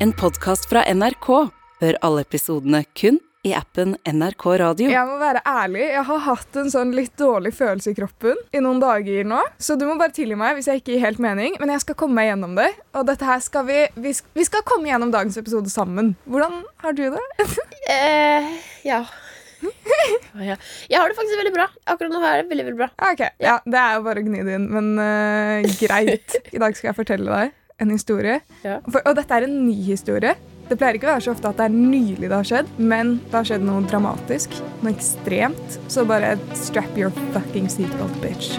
En podkast fra NRK. Hør alle episodene kun i appen NRK Radio. Jeg må være ærlig, jeg har hatt en sånn litt dårlig følelse i kroppen i noen dager nå. Så du må bare tilgi meg hvis jeg ikke gir helt mening, men jeg skal komme meg gjennom det. Og dette her skal vi, vi, vi skal komme gjennom dagens episode sammen. Hvordan har du det? Eh, ja. ja. Jeg har det faktisk veldig bra. Akkurat nå har jeg det veldig, veldig bra. Ja, Ok, ja, Det er jo bare å gni det inn, men uh, greit. I dag skal jeg fortelle deg en historie. Ja. For, og dette er en ny historie. Det pleier ikke å være så ofte at det er nylig det har skjedd, men det har skjedd noe dramatisk. Noe ekstremt. Så bare strap your fucking seatbelt, bitch.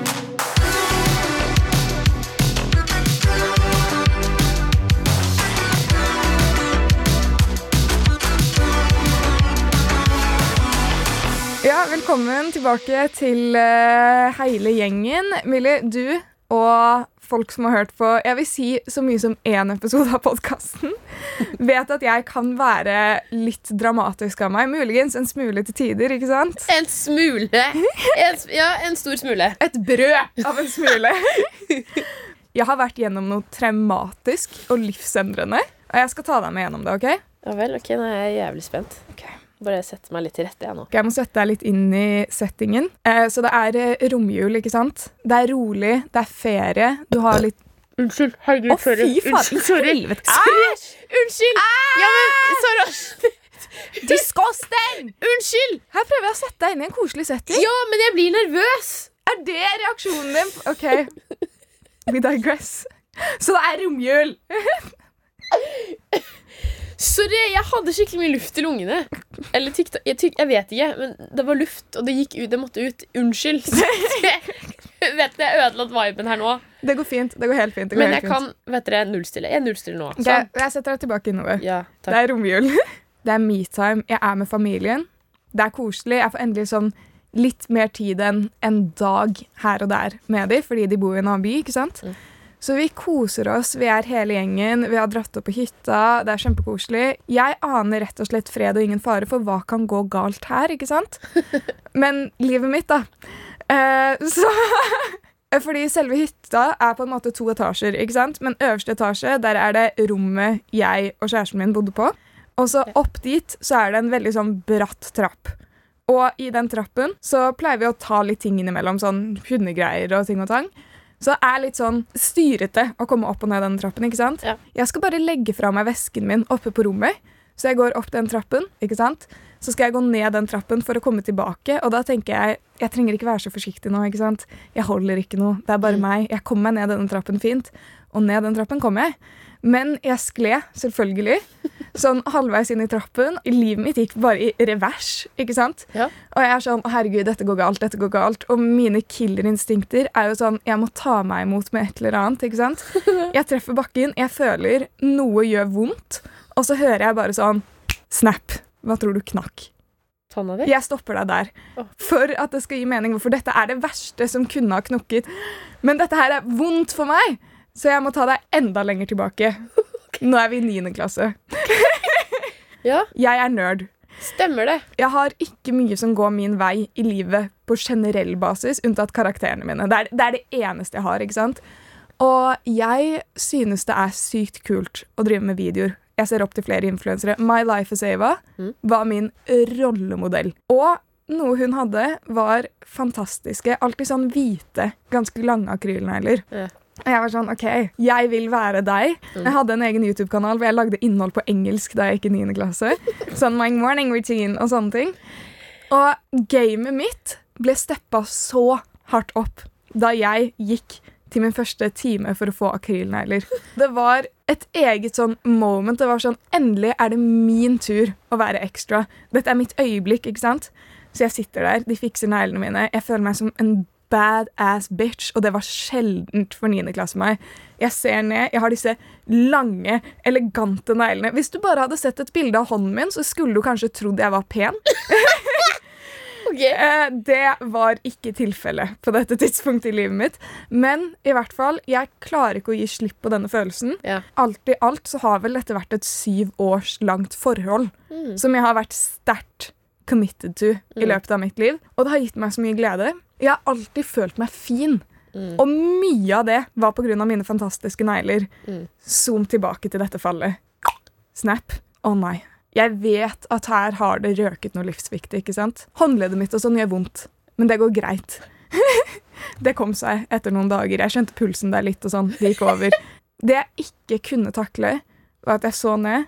Ja, velkommen tilbake til uh, hele gjengen. Millie, du og folk som har hørt på jeg vil si så mye som én episode av podkasten, vet at jeg kan være litt dramatisk av meg. Muligens en smule til tider, ikke sant? En smule. En, ja, en stor smule. Et brød av en smule. Jeg har vært gjennom noe traumatisk og livsendrende, og jeg skal ta deg med gjennom det. ok? Ja vel, ok, nå er jeg jævlig spent. Ok. Bare sette meg litt til rette, jeg nå. Jeg må sette deg litt inn i settingen. Eh, så det er eh, romjul, ikke sant? Det er rolig, det er ferie. Du har litt Unnskyld. Herregud, Å, fy faen! Sorry. Helvete. Sorry. Unnskyld! Ja, men sorry. Disgusting! Unnskyld! Her prøver jeg å sette deg inn i en koselig setting. Ja, men jeg blir nervøs. Er det reaksjonen din? OK, we digress. Så det er romjul. Sorry, jeg hadde skikkelig mye luft i lungene. Eller tykte, jeg, tyk, jeg vet ikke, men det var luft, og det gikk ut, det måtte ut. Unnskyld. Jeg vet du, jeg ødela viben her nå. Det går fint. det går helt fint. Går Men helt jeg kan vet dere, nullstille. Jeg nullstiller nå. fint. Sånn. Jeg setter deg tilbake innover. Ja, Det er romjul. Det er me-time. Jeg er med familien. Det er koselig. Jeg får endelig sånn litt mer tid enn en dag her og der med dem, fordi de bor i en annen by. ikke sant? Mm. Så vi koser oss. Vi er hele gjengen. Vi har dratt opp på hytta. Det er kjempekoselig. Jeg aner rett og slett fred og ingen fare, for hva kan gå galt her, ikke sant? Men livet mitt, da. Eh, så Fordi selve hytta er på en måte to etasjer, ikke sant? Men øverste etasje, der er det rommet jeg og kjæresten min bodde på. Og så opp dit så er det en veldig sånn bratt trapp. Og i den trappen så pleier vi å ta litt ting innimellom, sånn hundegreier og ting og tang. Så det er litt sånn styrete å komme opp og ned den trappen, ikke sant? Ja. Jeg skal bare legge fra meg vesken min oppe på rommet, så jeg går opp den trappen, ikke sant? Så skal jeg gå ned den trappen for å komme tilbake, og da tenker jeg, jeg trenger ikke være så forsiktig nå, ikke sant? Jeg holder ikke noe, det er bare Mm. meg. Jeg kommer meg ned denne trappen fint, og ned den trappen kommer jeg. Men jeg skled, selvfølgelig, sånn halvveis inn i trappen. Livet mitt gikk bare i revers, ikke sant? Ja. Og jeg er sånn, herregud, dette går galt, dette går galt. Og mine killerinstinkter er jo sånn, jeg må ta meg imot med et eller annet, ikke sant? Jeg treffer bakken, jeg føler noe gjør vondt, og så hører jeg bare sånn, snap, hva tror du knakk? Jeg stopper deg der. Oh. For at det skal gi mening, for dette er det verste som kunne ha knokket. Men dette her er vondt for meg, så jeg må ta deg enda lenger tilbake. Nå er vi i 9. klasse. Ja, Jeg er nerd. stemmer det. Jeg har ikke mye som går min vei i livet på generell basis, unntatt karakterene mine. Det er, det er det eneste jeg har. ikke sant? Og jeg synes det er sykt kult å drive med videoer. Jeg ser opp til flere influensere. My Life as Ava Mm. var min rollemodell. Og noe hun hadde, var fantastiske, alltid sånn hvite, ganske lange akrylnegler. Ja. Og jeg var sånn, ok, jeg vil være deg. Mm. Jeg hadde en egen YouTube-kanal hvor jeg lagde innhold på engelsk da jeg gikk i 9. klasse. Sånn my morning routine og sånne ting. Og gamet mitt ble steppa så hardt opp da jeg gikk til min første time for å få akrylnegler. Det var et eget sånn moment. Det var sånn, Endelig er det min tur å være ekstra. Dette er mitt øyeblikk, ikke sant? Så jeg sitter der, de fikser neglene mine. Jeg føler meg som en badass bitch, og det var sjeldent for 9. klasse meg. Jeg ser ned, jeg har disse lange, elegante neglene. Hvis du bare hadde sett et bilde av hånden min, så skulle du kanskje trodd jeg var pen. Ok. Eh, det var ikke tilfellet på dette tidspunktet i livet mitt. Men i hvert fall, jeg klarer ikke å gi slipp på denne følelsen. Ja. Alt i alt så har vel dette vært et syv års langt forhold Mm. som jeg har vært sterkt committed to i Mm. løpet av mitt liv. Og det har gitt meg så mye glede. Jeg har alltid følt meg fin. Mm. Og mye av det var pga. mine fantastiske negler. Mm. Zoom tilbake til dette fallet. Snap. Å nei. Jeg vet at her har det røket noe livsviktig, ikke sant? Håndleddet mitt og sånn gjør vondt, men det går greit. det kom seg etter noen dager. Jeg skjønte pulsen der litt, og sånn. Det gikk over. Det jeg ikke kunne takle, var at jeg så ned.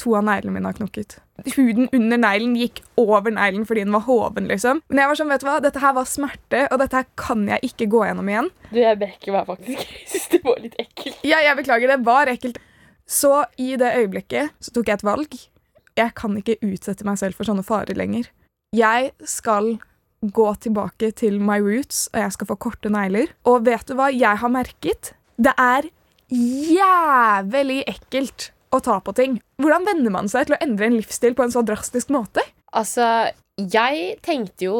To av neglene mine har knokket. Huden under neglen gikk over neglen fordi den var hoven. liksom. Men jeg var sånn, vet du hva, dette her var smerte, og dette her kan jeg ikke gå gjennom igjen. Du, jeg brekker meg faktisk. Jeg syns det var litt ekkelt. Ja, jeg beklager, det var ekkelt. Så i det øyeblikket så tok jeg et valg. Jeg kan ikke utsette meg selv for sånne farer lenger. Jeg skal gå tilbake til my roots, og jeg skal få korte negler. Og vet du hva jeg har merket? Det er jævlig ekkelt å ta på ting. Hvordan venner man seg til å endre en livsstil på en så drastisk måte? Altså, jeg tenkte jo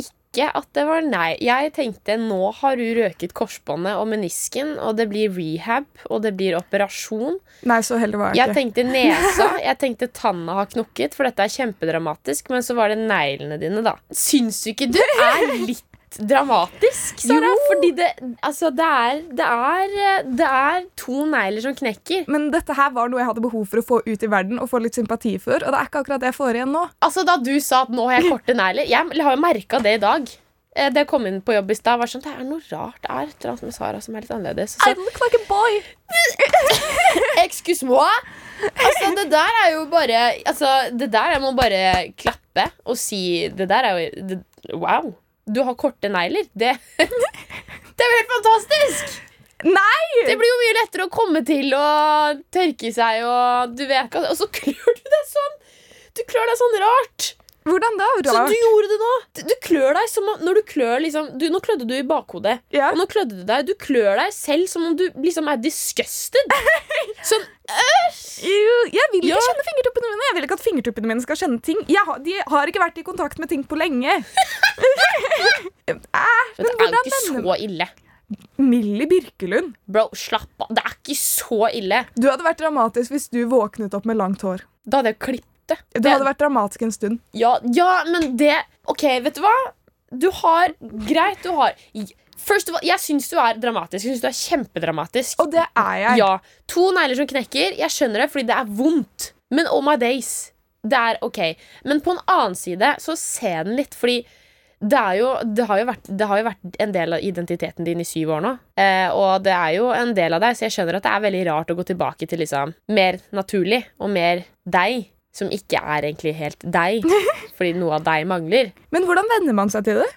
ikke at det var nei. Jeg tenkte nå har du røket korsbåndet og menisken, og det blir rehab, og det blir operasjon. Nei, så heldig var jeg Jeg ikke. tenkte nesa, jeg tenkte tanna har knukket, for dette er kjempedramatisk, men så var det neglene dine, da. Syns du ikke du er litt dramatisk, Sara? Fordi det, altså, det, er, det, er, det er to negler som knekker. Men dette her var noe jeg hadde behov for å få ut i verden og få litt sympati for, og det er ikke akkurat det jeg får igjen nå. Altså Da du sa at nå har jeg korte negler Jeg har jo merka det i dag. Det Da jeg kom inn på jobb i stad, var sånn, det er noe rart det er et eller annet med Sara som er litt annerledes. Så, look like a boy. excuse moi! Altså, det der er jo bare Altså, det der jeg må bare klappe og si Det der er jo det, Wow! Du har korte negler. Det, det er jo helt fantastisk! Nei! Det blir jo mye lettere å komme til og tørke seg og du vet ikke Og så klør du deg sånn! Du klør deg sånn rart. Hvordan da? Så du gjorde det nå? Du, du klør deg som om Når du klør liksom du, Nå klødde du i bakhodet. Ja. Og nå klødde du deg. Du klør deg selv som om du liksom er disgusted. Sånn Jo, Jeg vil ikke Ja. kjenne fingertuppene mine. Jeg vil ikke at fingertuppene mine skal kjenne ting. Har, de har ikke vært i kontakt med ting på lenge. Æ, Det er jo ikke så ille. Millie Birkelund. Bro, slapp av. Det er ikke så ille. Du hadde vært dramatisk hvis du våknet opp med langt hår. Da hadde jeg klippet det. Du det hadde vært dramatisk en stund. ja, ja, men det OK, vet du hva? Du har Greit, du har First of all, Jeg syns du er dramatisk. Jeg synes du er kjempedramatisk. Og det er jeg. Ja, To negler som knekker. Jeg skjønner det fordi det er vondt. Men oh my days. Det er ok. Men på en annen side så ser den litt, fordi det, er jo, det, har jo vært, det har jo vært en del av identiteten din i syv år nå. Eh, og det er jo en del av deg, så jeg skjønner at det er veldig rart å gå tilbake til liksom mer naturlig og mer deg. Som ikke er egentlig helt deg, fordi noe av deg mangler. Men hvordan venner man seg til det?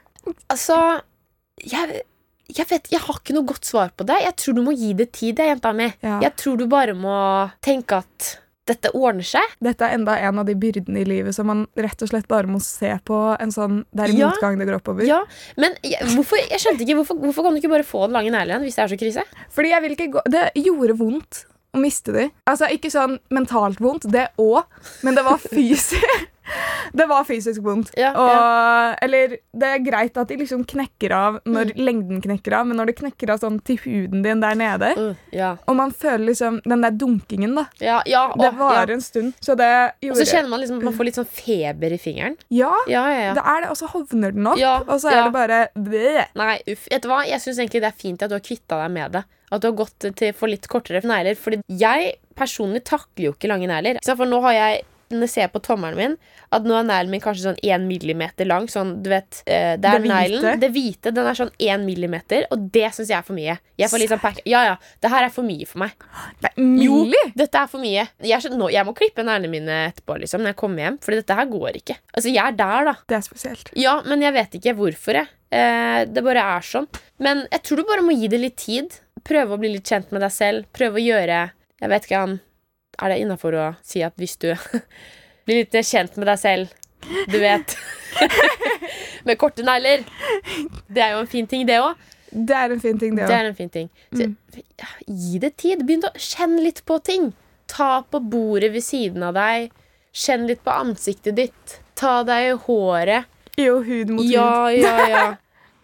Altså jeg, jeg vet, jeg har ikke noe godt svar på det. Jeg tror du må gi det tid, jeg, jenta mi. Ja. Jeg tror du bare må tenke at dette ordner seg. Dette er enda en av de byrdene i livet som man rett og slett bare må se på en sånn Det er i Ja. motgang det går oppover. Ja, Men jeg, hvorfor, jeg skjønte ikke, hvorfor, hvorfor kan du ikke bare få den lange neglen igjen hvis det er så krise? Fordi jeg vil ikke gå Det gjorde vondt å miste de. Altså ikke sånn mentalt vondt, det òg, men det var fysisk. det var fysisk vondt. Ja, Og, Eller det er greit at de liksom knekker av når lengden knekker av, men når det knekker av sånn til huden din der nede, Uh, ja, og man føler liksom den der dunkingen, da. ja, ja, Det varer ja. en stund. Så det Og så kjenner man liksom at man får litt sånn feber i fingeren. Ja, Ja, ja, ja. det er det, og så hovner den opp, Ja, og så er ja. det bare bleh. Nei, uff. Vet du hva? Jeg syns egentlig det er fint at du har kvitta deg med det. At du har gått til for litt kortere negler. Fordi jeg personlig takler jo ikke lange negler. For nå har jeg når jeg ser på tommelen min, at nå er neglen min kanskje sånn 1 millimeter lang. Sånn, du vet, uh, det er Det neglen. Det hvite den er sånn 1 millimeter, og det syns jeg er for mye. Jeg får litt sånn pack Ja, ja, det her er for mye for meg. Nei, Jo, dette er for mye. Jeg, er så- nå, jeg må klippe neglene mine etterpå, liksom, når jeg kommer hjem. for dette her går ikke. Altså, jeg er der, da. Det er spesielt. Ja, men jeg vet ikke hvorfor. Jeg. Uh, det bare er sånn. Men jeg tror du bare må gi det litt tid. Prøve å bli litt kjent med deg selv. Prøve å gjøre Jeg vet ikke om Er det innafor å si at hvis du blir litt kjent med deg selv Du vet Med korte negler. Det er jo en fin ting, det òg. Det er en fin ting, det Det er en fin ting. Så, ja, gi det tid. Begynn å kjenne litt på ting. Ta på bordet ved siden av deg. Kjenn litt på ansiktet ditt. Ta deg i håret. Jo, hud mot hud. Ja, ja, ja.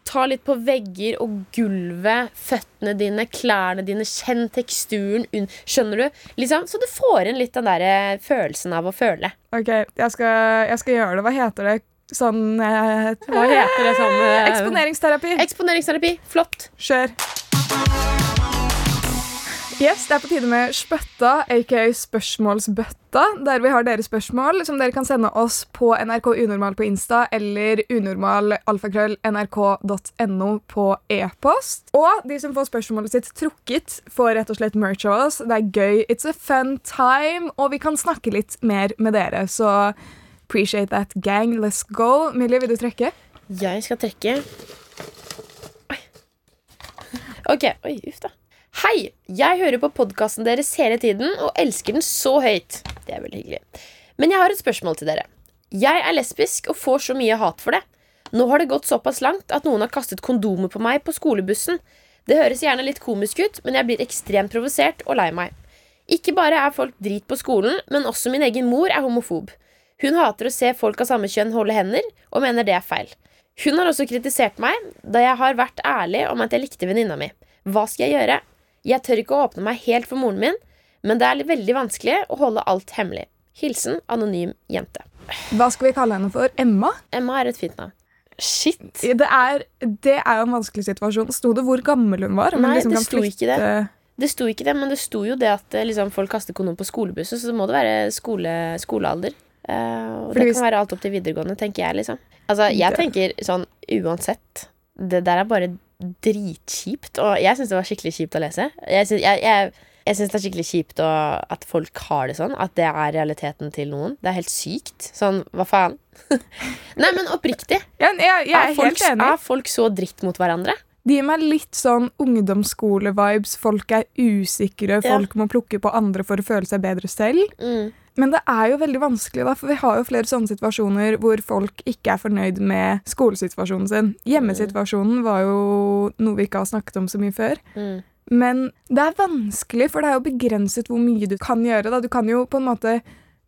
Ta litt på vegger og gulvet, føttene dine, klærne dine. Kjenn teksturen. Skjønner du? Liksom, så du får inn litt den der eh, følelsen av å føle. Ok, jeg skal, jeg skal gjøre det. Hva heter det? Sånn eh, Hva heter det sånn eh, Eksponeringsterapi. Eksponeringsterapi. Flott. Kjør. Yes, Det er på tide med Spøtta, aka Spørsmålsbøtta, der vi har deres spørsmål som dere kan sende oss på NRK Unormal på Insta eller unormal.alfakrøll.nrk.no på e-post. Og de som får spørsmålet sitt trukket, får rett og slett merch av oss. Det er gøy. It's a fun time, og vi kan snakke litt mer med dere, så appreciate that gang. Let's go. Millie, vil du trekke? Jeg skal trekke Oi. Ok. Oi, uff, da. Hei! Jeg hører på podkasten deres hele tiden og elsker den så høyt. Det er veldig hyggelig. Men jeg har et spørsmål til dere. Jeg er lesbisk og får så mye hat for det. Nå har det gått såpass langt at noen har kastet kondomer på meg på skolebussen. Det høres gjerne litt komisk ut, men jeg blir ekstremt provosert og lei meg. Ikke bare er folk drit på skolen, men også min egen mor er homofob. Hun hater å se folk av samme kjønn holde hender, og mener det er feil. Hun har også kritisert meg, da jeg har vært ærlig om at jeg likte venninna mi. Hva skal jeg gjøre? Jeg tør ikke å åpne meg helt for moren min, men det er veldig vanskelig å holde alt hemmelig. Hilsen anonym jente. Hva skal vi kalle henne for? Emma? Emma er et fint navn. Shit. Det er, det er jo en vanskelig situasjon. Sto det hvor gammel hun var? Nei, liksom det sto ikke det. Det sto ikke det, men det sto jo det at eh, liksom, folk kaster kondom på skolebussen, så det må det være skole, skolealder. Uh, og Fordi det kan være alt opp til videregående, tenker jeg, liksom. Altså, jeg tenker sånn uansett Det der er bare dritkjipt, og jeg syns det var skikkelig kjipt å lese. Jeg synes, jeg, jeg, jeg syns det er skikkelig kjipt å, at folk har det sånn, at det er realiteten til noen. Det er helt sykt. Sånn, hva faen? Nei, men oppriktig. Ja, jeg, jeg er er, folk, helt enig. er folk så dritt mot hverandre? De gir meg litt sånn ungdomsskole-vibes. Folk er usikre, Ja. folk må plukke på andre for å føle seg bedre selv. Mm. Men det er jo veldig vanskelig, da, for vi har jo flere sånne situasjoner hvor folk ikke er fornøyd med skolesituasjonen sin. Hjemmesituasjonen var jo noe vi ikke har snakket om så mye før. Mm. Men det er vanskelig, for det er jo begrenset hvor mye du kan gjøre. Da. Du kan jo på en måte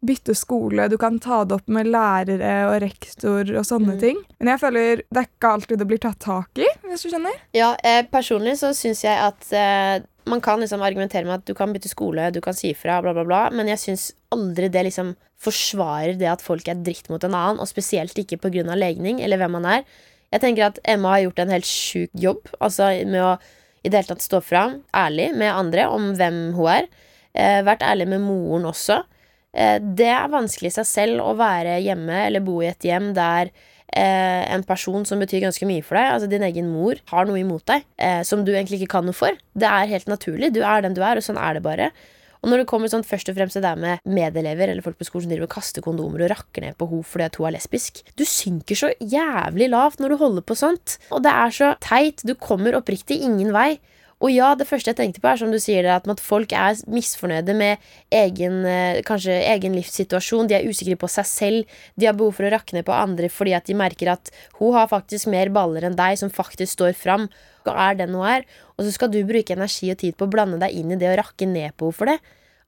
bytte skole, du kan ta det opp med lærere og rektor og sånne Mm. ting. Men jeg føler det er ikke alltid det blir tatt tak i, hvis du skjønner. Ja, eh, personlig så syns jeg at eh, man kan liksom argumentere med at du kan bytte skole, du kan si ifra, bla, bla, bla, men jeg syns aldri det liksom forsvarer det at folk er dritt mot en annen, og spesielt ikke pga. legning eller hvem man er. Jeg tenker at Emma har gjort en helt sjuk jobb altså med å i det hele tatt stå fram ærlig med andre om hvem hun er. Eh, vært ærlig med moren også. Eh, det er vanskelig i seg selv å være hjemme eller bo i et hjem der eh, en person som betyr ganske mye for deg, altså din egen mor, har noe imot deg eh, som du egentlig ikke kan noe for. Det er helt naturlig. Du er den du er, og sånn er det bare. Og når det kommer sånn først og fremst til det med medelever eller folk på skolen som driver og kaster kondomer og rakker ned på henne fordi at hun er lesbisk Du synker så jævlig lavt når du holder på sånt. Og det er så teit. Du kommer oppriktig ingen vei. Og ja, det første jeg tenkte på, er som du sier at folk er misfornøyde med egen, eh, kanskje egen livssituasjon. De er usikre på seg selv. De har behov for å rakne på andre fordi at de merker at hun har faktisk mer baller enn deg, som faktisk står fram og er den hun er. Og så skal du bruke energi og tid på å blande deg inn i det og rakke ned på henne for det.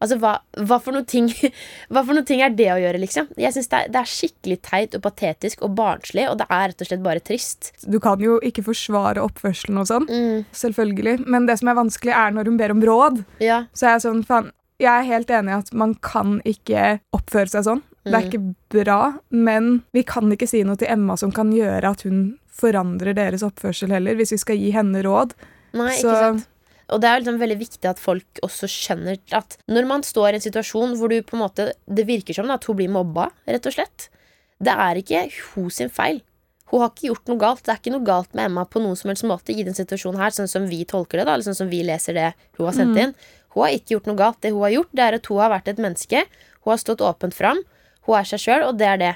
Altså, hva, hva, for noen ting, hva for noen ting er det å gjøre, liksom? Jeg synes det, det er skikkelig teit og patetisk og barnslig, og det er rett og slett bare trist. Du kan jo ikke forsvare oppførselen og sånn, Mm, selvfølgelig. Men det som er vanskelig, er når hun ber om råd. ja. Så jeg er sånn, faen, jeg er helt enig i at man kan ikke oppføre seg sånn. Det er Mm. ikke bra, men vi kan ikke si noe til Emma som kan gjøre at hun forandrer deres oppførsel heller, hvis vi skal gi henne råd. Nei, Så- ikke sant? Og det er liksom veldig viktig at folk også skjønner at når man står i en situasjon hvor du på en måte Det virker som at hun blir mobba, rett og slett. Det er ikke hun sin feil. Hun har ikke gjort noe galt. Det er ikke noe galt med Emma på noen som helst måte i den situasjonen her, sånn som vi tolker det, da, eller sånn som vi leser det hun har sendt inn. Hun har ikke gjort noe galt. Det hun har gjort, det er at hun har vært et menneske. Hun har stått åpent fram. Hun er seg sjøl, og det er det.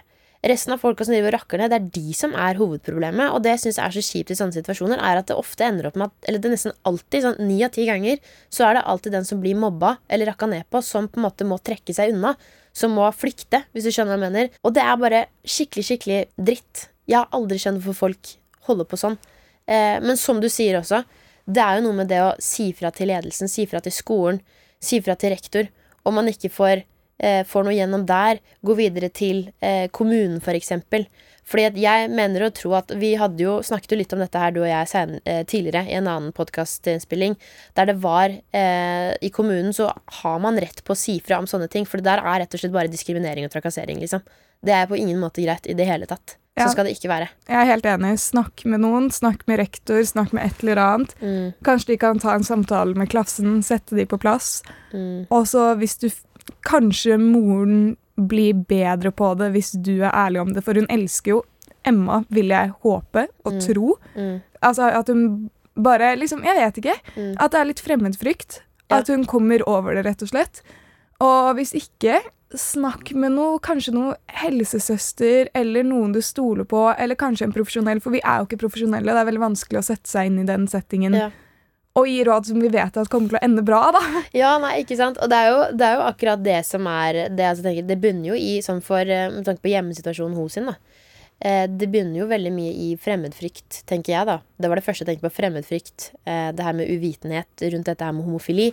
Resten av folka som driver og rakker ned, det er de som er hovedproblemet. Og det jeg syns er så kjipt i sånne situasjoner, er at det ofte ender opp med at Eller det er nesten alltid, sånn ni av ti ganger, så er det alltid den som blir mobba eller rakka ned på, som på en måte må trekke seg unna. Som må flykte, hvis du skjønner hva jeg mener. Og det er bare skikkelig, skikkelig dritt. Jeg har aldri skjønt hvorfor folk holder på sånn. Eh, men som du sier også, det er jo noe med det å si fra til ledelsen, si fra til skolen, si fra til rektor. Om man ikke får, eh, får noe gjennom der, gå videre til eh, kommunen, for eksempel. Fordi jeg mener å tro at Vi hadde jo snakket jo litt om dette her du og jeg sen, eh, tidligere i en annen podkastinnspilling, der det var eh, I kommunen så har man rett på å si fra om sånne ting, for det der er rett og slett bare diskriminering og trakassering, liksom. Det er på ingen måte greit i det hele tatt. Ja. Så skal det ikke være. Jeg er helt enig. Snakk med noen, snakk med rektor, snakk med et eller annet. Mm, Kanskje de kan ta en samtale med klassen, sette de på plass. mm, Og så hvis du Kanskje moren blir bedre på det hvis du er ærlig om det, for hun elsker jo Emma, vil jeg håpe og Mm. tro. mm, Altså at hun bare liksom Jeg vet ikke. mm. At det er litt fremmedfrykt. At hun kommer over det, rett og slett. Og hvis ikke, snakk med noe, kanskje noe helsesøster eller noen du stoler på, eller kanskje en profesjonell, for vi er jo ikke profesjonelle. Det er veldig vanskelig å sette seg inn i den settingen Ja. Og gi råd som vi vet at kommer til å ende bra, da. Ja, nei, ikke sant? Og det er jo, det er jo akkurat det som er Det, altså, tenker, det bunner jo i, sånn for eh, Med tanke på hjemmesituasjonen hos da. Eh, det bunner jo veldig mye i fremmedfrykt, tenker jeg, da. Det var det første jeg tenkte på. Fremmedfrykt. Eh, det her med uvitenhet rundt dette her med homofili.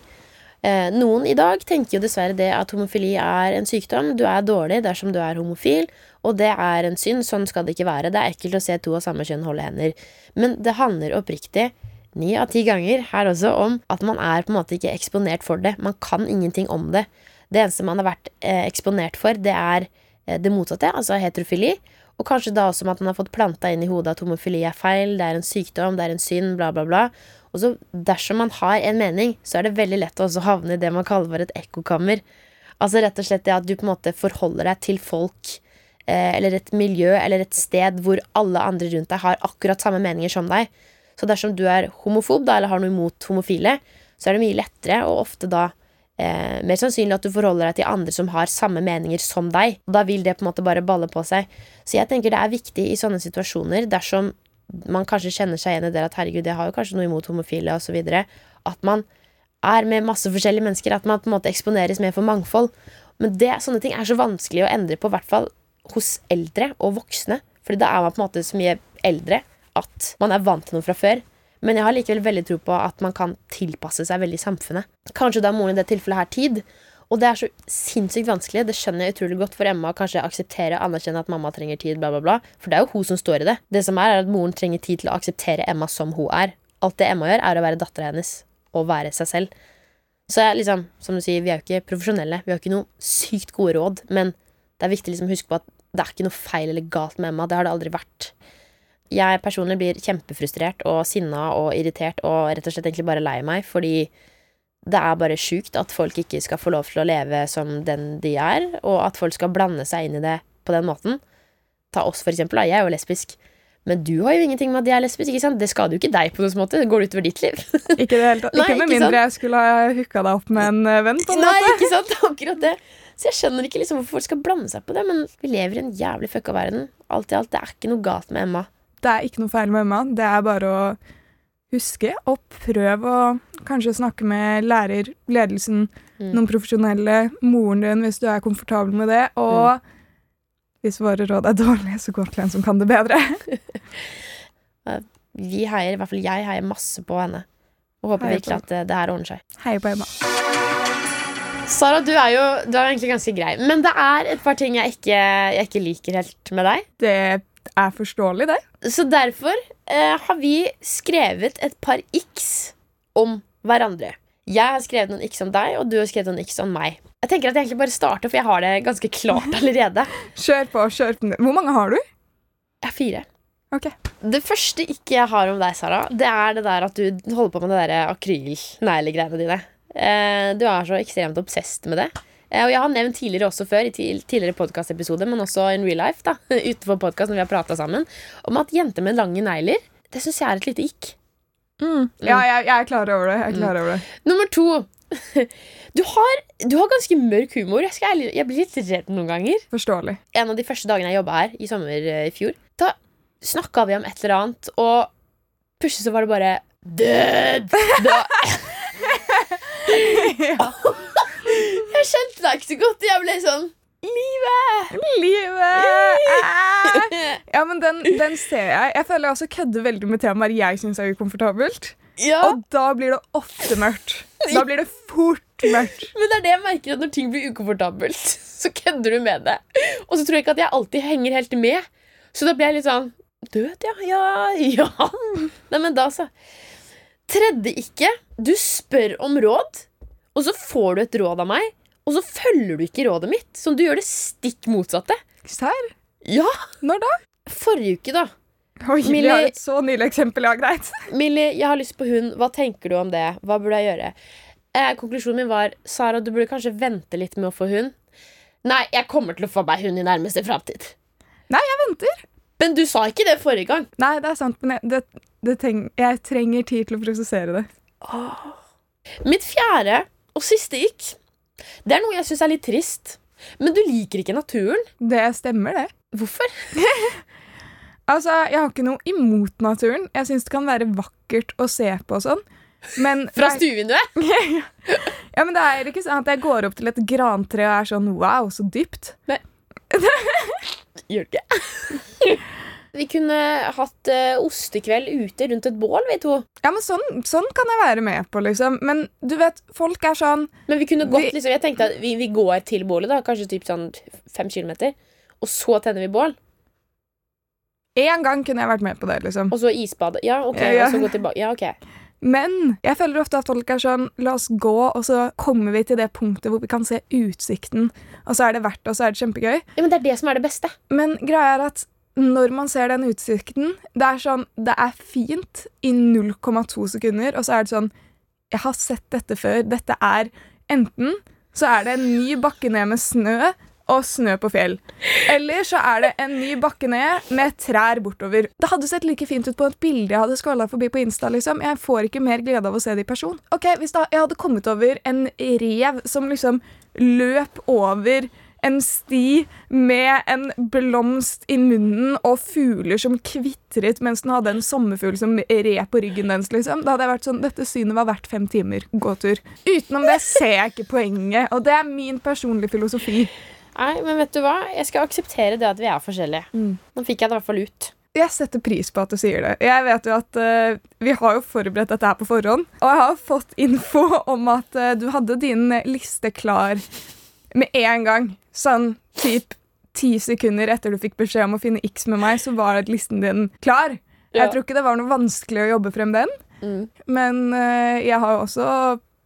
Eh, noen i dag tenker jo dessverre det at homofili er en sykdom. Du er dårlig dersom du er homofil, og det er en synd. Sånn skal det ikke være. Det er ekkelt å se to av samme kjønn holde hender. Men det handler oppriktig ni av ti ganger her også om at man er på en måte ikke eksponert for det. Man kan ingenting om det. Det eneste man har vært eh, eksponert for, det er eh, det motsatte, altså heterofili. Og kanskje da også at man har fått planta inn i hodet at homofili er feil, det er en sykdom, det er en synd, bla, bla, bla. Og så dersom man har en mening, så er det veldig lett å også havne i det man kaller for et ekkokammer. Altså rett og slett det at du på en måte forholder deg til folk eh, eller et miljø eller et sted hvor alle andre rundt deg har akkurat samme meninger som deg. Så dersom du er homofob da, eller har noe imot homofile, så er det mye lettere og ofte da eh, mer sannsynlig at du forholder deg til andre som har samme meninger som deg. Og da vil det på en måte bare balle på seg. Så jeg tenker det er viktig i sånne situasjoner, dersom man kanskje kjenner seg igjen i det at herregud, jeg har jo kanskje noe imot homofile osv., at man er med masse forskjellige mennesker, at man på en måte eksponeres mer for mangfold. Men det, sånne ting er så vanskelig å endre på, i hvert fall hos eldre og voksne. Fordi da er man på en måte så mye eldre at man er vant til noe fra før. Men jeg har likevel veldig tro på at man kan tilpasse seg veldig samfunnet. Kanskje da moren i det tilfellet her tid. Og det er så sinnssykt vanskelig. Det skjønner jeg utrolig godt for Emma å kanskje akseptere anerkjenne at mamma trenger tid, bla, bla, bla. For det er jo hun som står i det. Det som er, er at moren trenger tid til å akseptere Emma som hun er. Alt det Emma gjør, er å være dattera hennes og være seg selv. Så jeg, liksom, som du sier, vi er jo ikke profesjonelle. Vi har ikke noe sykt gode råd, men det er viktig liksom, å huske på at det er ikke noe feil eller galt med Emma. Det har det aldri vært. Jeg personlig blir kjempefrustrert og sinna og irritert og rett og slett egentlig bare lei meg, fordi det er bare sjukt at folk ikke skal få lov til å leve som den de er, og at folk skal blande seg inn i det på den måten. Ta oss, for eksempel. Da. Jeg er jo lesbisk. Men du har jo ingenting med at jeg er lesbisk. ikke sant? Det skader jo ikke deg på noen måte. Det går utover ditt liv. Ikke, det hele tatt. Nei, ikke med sant? mindre jeg skulle ha hooka deg opp med en eh, venn. på en Nei, måte. ikke sant? Akkurat det. Så jeg skjønner ikke liksom hvorfor folk skal blande seg på det, men vi lever i en jævlig fucka verden. Alt i alt, det er ikke noe galt med Emma. Det er ikke noe feil med Emma. Det er bare å huske og prøve å kanskje snakke med lærer, ledelsen, Mm. noen profesjonelle, moren din hvis du er komfortabel med det. Og hvis våre råd er dårlige, så gå til en som kan det bedre. Vi heier, i hvert fall jeg heier masse på henne. Og håper virkelig at det, det her ordner seg. Heier på Emma. Sara, du er jo du er egentlig ganske grei, men det er et par ting jeg ikke, jeg ikke liker helt med deg. Det er forståelig, det. Så derfor eh, har vi skrevet et par x om hverandre. Jeg har skrevet noen x om deg, og du har skrevet noen x om meg. Jeg tenker at jeg egentlig bare starter, for jeg har det ganske klart allerede. Kjør på. kjør på. Hvor mange har du? Jeg har fire. Ok. Det første ikke jeg har om deg, Sara, det er det der at du holder på med det akrylneglegreiene dine. Eh, du er så ekstremt obsessed med det. Eh, og jeg har nevnt tidligere også før, i tidligere podkastepisode, men også in real life, da, utenfor podkast når vi har prata sammen, om at jenter med lange negler, det syns jeg er et lite ikk. Ja, jeg, jeg er klar over det. Jeg er klar over det. Nummer to. Du har, du har ganske mørk humor. Jeg, skal, jeg blir litt redd noen ganger. Forståelig. en av de første dagene jeg jobba her, i sommer eh, i fjor, da snakka vi om et eller annet, og plutselig så var det bare Død! Da, jeg kjente deg ikke så godt. Jeg ble sånn Livet! Livet! Ah! Ja, men den, den ser jeg. Jeg føler jeg også kødder veldig med temaer jeg syns er ukomfortabelt. Ja, Og da blir det ofte mørkt. Da blir det fort mørkt. men det er det jeg merker at når ting blir ukomfortabelt, så kødder du med det. Og så tror jeg ikke at jeg alltid henger helt med. Så da blir jeg litt sånn Død, ja. Ja. ja. Nei, men da, så. Tredje ikke. Du spør om råd, og så får du et råd av meg, og så følger du ikke rådet mitt. Sånn, du gjør det stikk motsatte. Serr? Ja, Når da? Forrige uke, da. Oi, vi har et så nylig eksempel, ja, greit. Millie, jeg har lyst på hund. Hva tenker du om det? Hva burde jeg gjøre? Eh, konklusjonen min var Sara, du burde kanskje vente litt med å få hund. Nei, jeg kommer til å få meg hund i nærmeste framtid. Nei, jeg venter. Men du sa ikke det forrige gang. Nei, det er sant, men jeg, det, det treng, jeg trenger tid til å prosessere det. Mitt fjerde og siste ikk, det er noe jeg syns er litt trist. Men du liker ikke naturen. Det stemmer, det. Hvorfor? Altså, Jeg har ikke noe imot naturen. Jeg syns det kan være vakkert å se på og sånn. Men Fra er- stuevinduet? ja, men det er ikke sånn at jeg går opp til et grantre og er sånn wow, så dypt. Gjør det ikke. Vi kunne hatt uh, ostekveld ute rundt et bål, vi to. Ja, men sånn, sånn kan jeg være med på, liksom. Men du vet, folk er sånn Men vi kunne gått Vi- liksom, Jeg tenkte at vi, vi går til bålet, da kanskje typ sånn fem kilometer. Og så tenner vi bål. En gang kunne jeg vært med på det, liksom. Og så isbade. Ja, ok. Ja, ja. Og så gå tilbake. Ja, ok. Men jeg føler ofte at folk er sånn La oss gå, og så kommer vi til det punktet hvor vi kan se utsikten, og så er det verdt det, og så er det kjempegøy. Ja, men det er det som er det beste. Men greia er at når man ser den utsikten Det er sånn, det er fint i 0,2 sekunder, og så er det sånn Jeg har sett dette før. Dette er enten så er det en ny bakke ned med snø og snø på fjell. Eller så er det en ny bakke ned med trær bortover. Det hadde sett like fint ut på et bilde jeg hadde skåla forbi på Insta. liksom. Jeg får ikke mer glede av å se det i person. Ok, Hvis da jeg hadde kommet over en rev som liksom løp over en sti med en blomst i munnen og fugler som kvitret mens den hadde en sommerfugl som red på ryggen dens. liksom. Da hadde jeg vært sånn, Dette synet var verdt fem timer gåtur. Utenom det ser jeg ikke poenget, og det er min personlige filosofi. Nei, men vet du hva? Jeg skal akseptere det at vi er forskjellige. Mm. Nå fikk jeg det i hvert fall ut. Jeg setter pris på at du sier det. Jeg vet jo at uh, Vi har jo forberedt dette her på forhånd, og jeg har fått info om at uh, du hadde din liste klar med en gang. Sånn typ ti sekunder etter du fikk beskjed om å finne X med meg, så var listen din klar. Ja. Jeg tror ikke det var noe vanskelig å jobbe frem den, Mm. men uh, jeg har jo også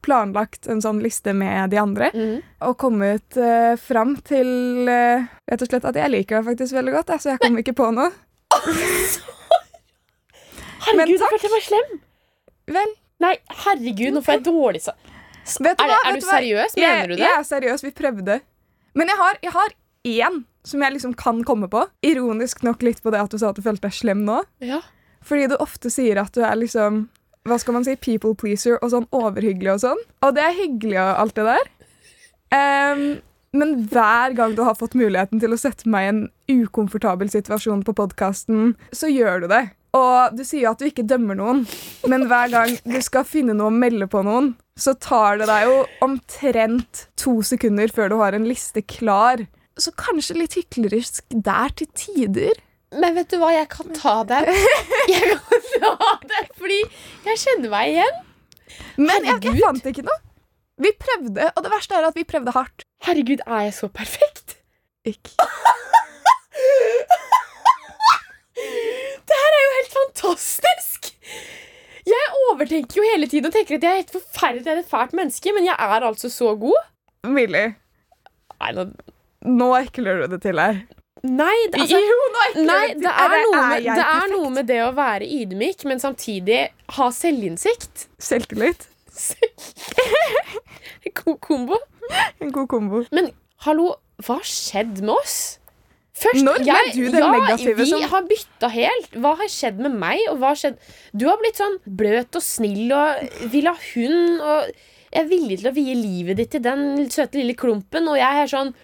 planlagt en sånn liste med de andre. mm. Og kommet uh, fram til uh, rett og slett at jeg liker deg faktisk veldig godt. jeg, Så jeg kom ikke på noe. Men Herregud, jeg takk. følte jeg var slem. Vel, Nei, herregud, nå får jeg dårlig sa... Du er, hva? er du hva? seriøs? Mener du det? Jeg er seriøs. Vi prøvde. Men jeg har, jeg har én som jeg liksom kan komme på. Ironisk nok litt på det at du sa at du følte deg slem nå. Ja. Fordi du ofte sier at du er liksom hva skal man si, people pleaser og sånn overhyggelig og sånn. Og det er hyggelig og alt det der. Um, men hver gang du har fått muligheten til å sette meg i en ukomfortabel situasjon på podkasten, så gjør du det. Og du sier at du ikke dømmer noen, men hver gang du skal finne noe å melde på noen, så tar det deg jo omtrent to sekunder før du har en liste klar. Så kanskje litt hyklerisk der til tider. Men vet du hva, jeg kan ta det. Jeg kan ta det, fordi jeg kjenner meg igjen. Men jeg, jeg fant ikke noe. Vi prøvde, og det verste er at vi prøvde hardt. Herregud, er jeg så perfekt? Ikke. Det her er jo helt fantastisk! Jeg overtenker jo hele tiden og tenker at jeg er helt forferdelig jeg er et fælt menneske, men jeg er altså så god. Millie, Nei, nå, nå ekler du det til her. nei, det, altså, jo, nå ekler nei du det, til er noe med, det er noe med det å være ydmyk, men samtidig ha selvinnsikt. Selvtillit. God kombo. En god kombo. Men hallo, hva har skjedd med oss? Først, Når ble du den ja, negative vi som- har bytta helt. Hva har skjedd med meg? Og hva har skjedd? Du har blitt sånn bløt og snill og vil ha hund. Og jeg er villig til å vie livet ditt til den søte lille klumpen, og jeg er sånn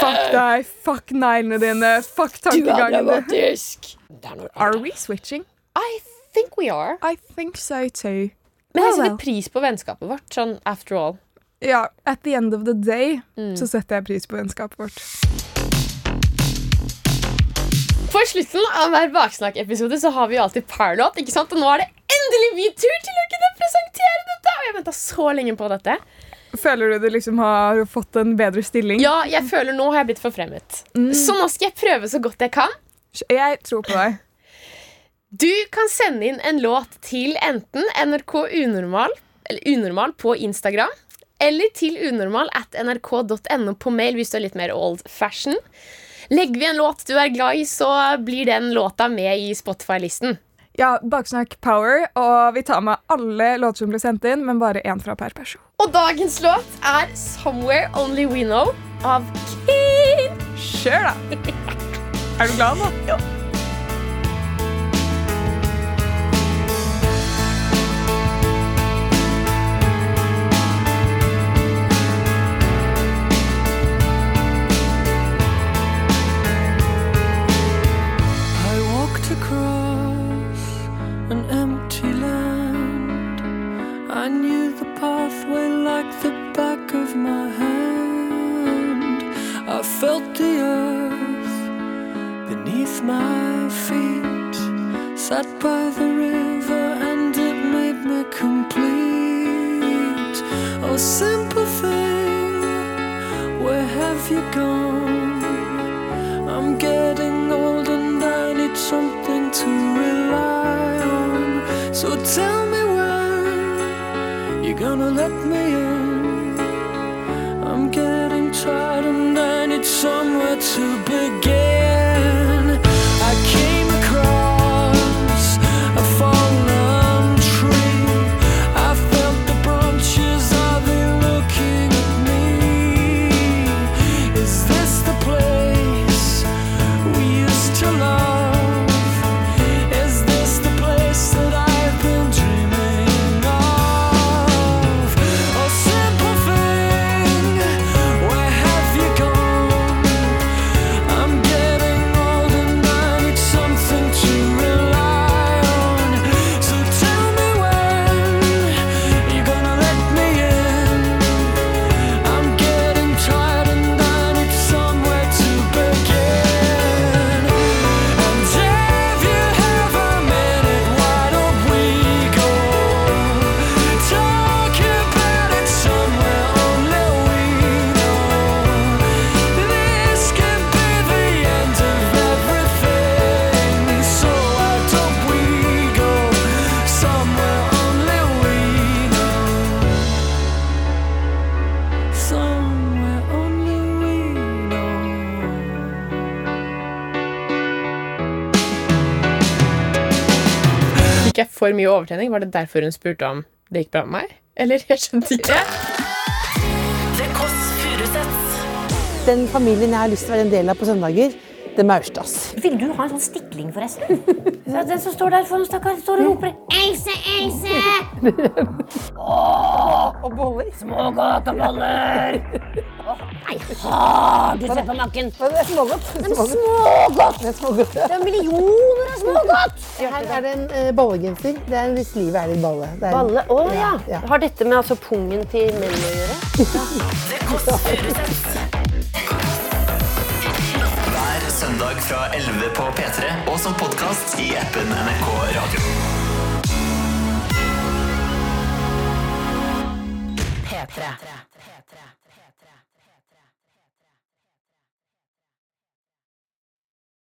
Fuck deg, fuck neglene dine, fuck Du tankegangen din. Are we switching? I think we are. I think so too. Men jeg well. setter pris på vennskapet vårt, sånn after all. Ja, at the end of the day Mm. så setter jeg pris på vennskapet vårt. For slutten av hver Baksnakk-episode så har vi jo alltid parlåt, ikke sant? Og nå er det endelig min tur til å kunne presentere dette! Og jeg venta så lenge på dette. Føler du du liksom har fått en bedre stilling? Ja, jeg føler nå har jeg blitt forfremmet. Mm. Så nå skal jeg prøve så godt jeg kan. Jeg tror på deg. Du kan sende inn en låt til enten NRK Unormal, eller Unormal på Instagram eller til unormal at nrk.no på mail hvis du er litt mer old fashion. Legger vi en låt du er glad i, så blir den låta med i Spotify-listen. Ja, Baksnakk Power, og vi tar med alle låter som blir sendt inn, men bare én fra per person. Og dagens låt er 'Somewhere Only We Know' av Keen. Kjør, da! er du glad nå? Ja. Sat by the river and it made me complete. Oh, simple thing, where have you gone? For mye overtrening? Var det derfor hun spurte om det gikk bra med meg? Eller jeg skjønte ikke. Den familien jeg har lyst til å være en del av på søndager, det er Maurstads. Vil du ha en sånn stikling, forresten? Ja, Den som står der foran, stakkar, står og roper Else, Else! Åh, og boller. Smågodt og boller. Åh, nei, har du sett på makken? Det er smågodt. Men smågodt! Det er smågodt. Det er millioner av smågodt! Her er det en uh, ballegenser. Det er hvis livet er litt balle. Det er en- Balle? Å ja. ja. Har dette med altså pungen til menn å gjøre? Hver søndag fra 11 på P3 og som podkast i appen NRK Radio. P3.